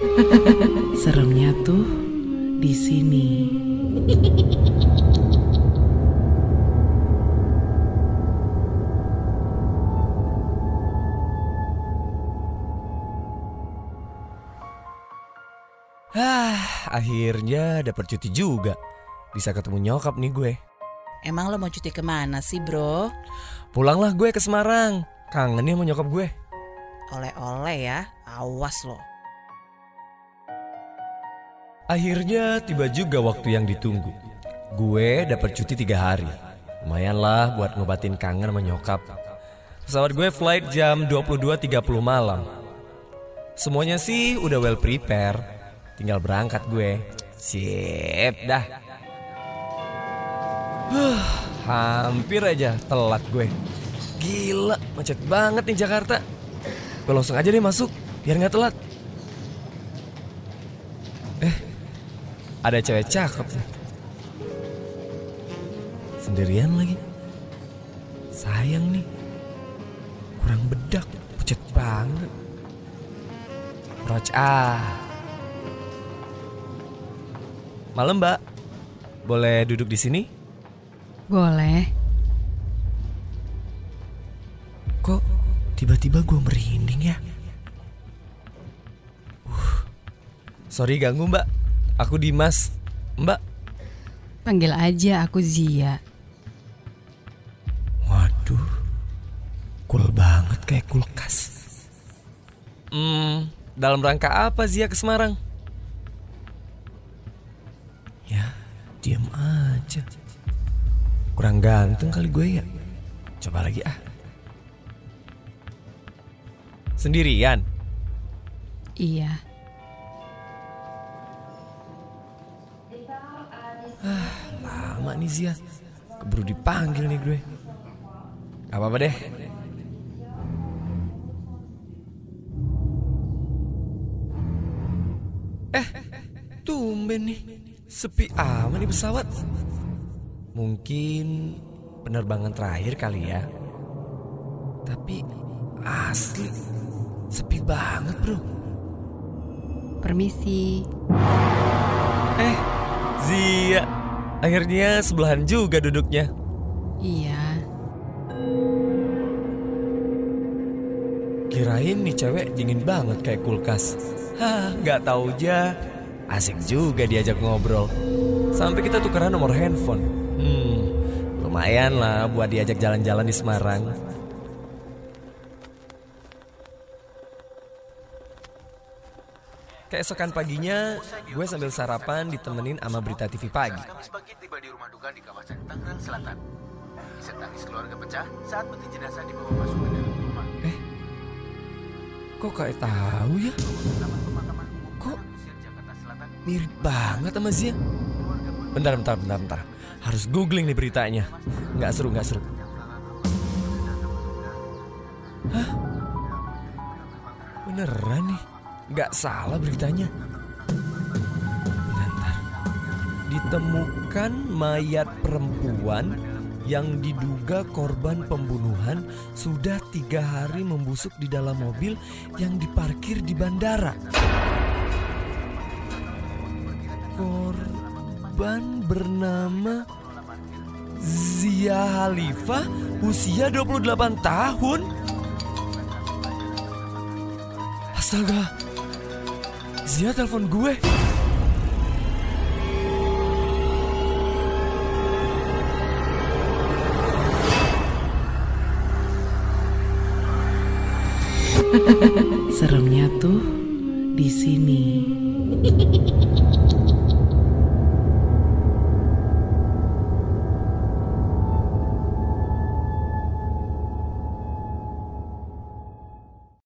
Seremnya tuh di sini. Hah, akhirnya dapet cuti juga. Bisa ketemu nyokap nih gue. Emang lo mau cuti ke mana sih bro? Pulanglah gue ke Semarang. Kangen ya sama nyokap gue. Oleh-oleh ya, awas lo. Akhirnya tiba juga waktu yang ditunggu. Gue dapet cuti tiga hari. Lumayan lah buat ngobatin kangen sama nyokap. Pesawat gue flight jam 22.30 malam. Semuanya sih udah well prepare. Tinggal berangkat gue. Sip dah. Huh, hampir aja telat gue. Gila, macet banget nih Jakarta. Gue langsung aja deh masuk, biar nggak telat. Ada cewek cakep. Sendirian lagi. Sayang nih. Kurang bedak, pucet banget. Roach ah. Malam mbak, boleh duduk di sini? Boleh. Kok tiba-tiba gue merinding ya? Uh, sorry ganggu mbak, aku Dimas. Mbak, Panggil aja aku Zia. waduh, cool banget kayak kulkas. Hmm, dalam rangka apa Zia ke Semarang? Ya, diam aja. Kurang ganteng kali gue ya. Coba lagi ah. Sendirian? Iya. Lama nih Zia. Keburu dipanggil nih gue. Gak apa-apa deh. Eh, tumben nih. Sepi amat nih pesawat. Mungkin penerbangan terakhir kali ya. Tapi asli sepi banget bro. Permisi. Eh, Zia. Akhirnya sebelahan juga duduknya. Iya. Kirain nih cewek dingin banget kayak kulkas. Hah, nggak tahu aja. Asik juga diajak ngobrol. Sampai kita tukeran nomor handphone. Hmm, lumayan lah buat diajak jalan-jalan di Semarang. Keesokan paginya, gue sambil sarapan ditemenin sama berita TV pagi. Kamis pagi tiba di rumah duka di kawasan Tangerang Selatan. Isak tangis keluarga pecah saat peti jenazah dibawa masuk ke dalam rumah. Kok kayak tahu ya? Kok mirip banget sama Zia? Bentar, bentar, bentar, bentar. Harus googling nih beritanya. Nggak seru, nggak seru. Hah? Beneran nih? Nggak salah beritanya. Bentar. Ditemukan mayat perempuan yang diduga korban pembunuhan sudah tiga hari membusuk di dalam mobil yang diparkir di bandara. Korban bernama Zia Halifah usia 28 tahun. Astaga. Zia telepon gue. Seremnya tuh di sini.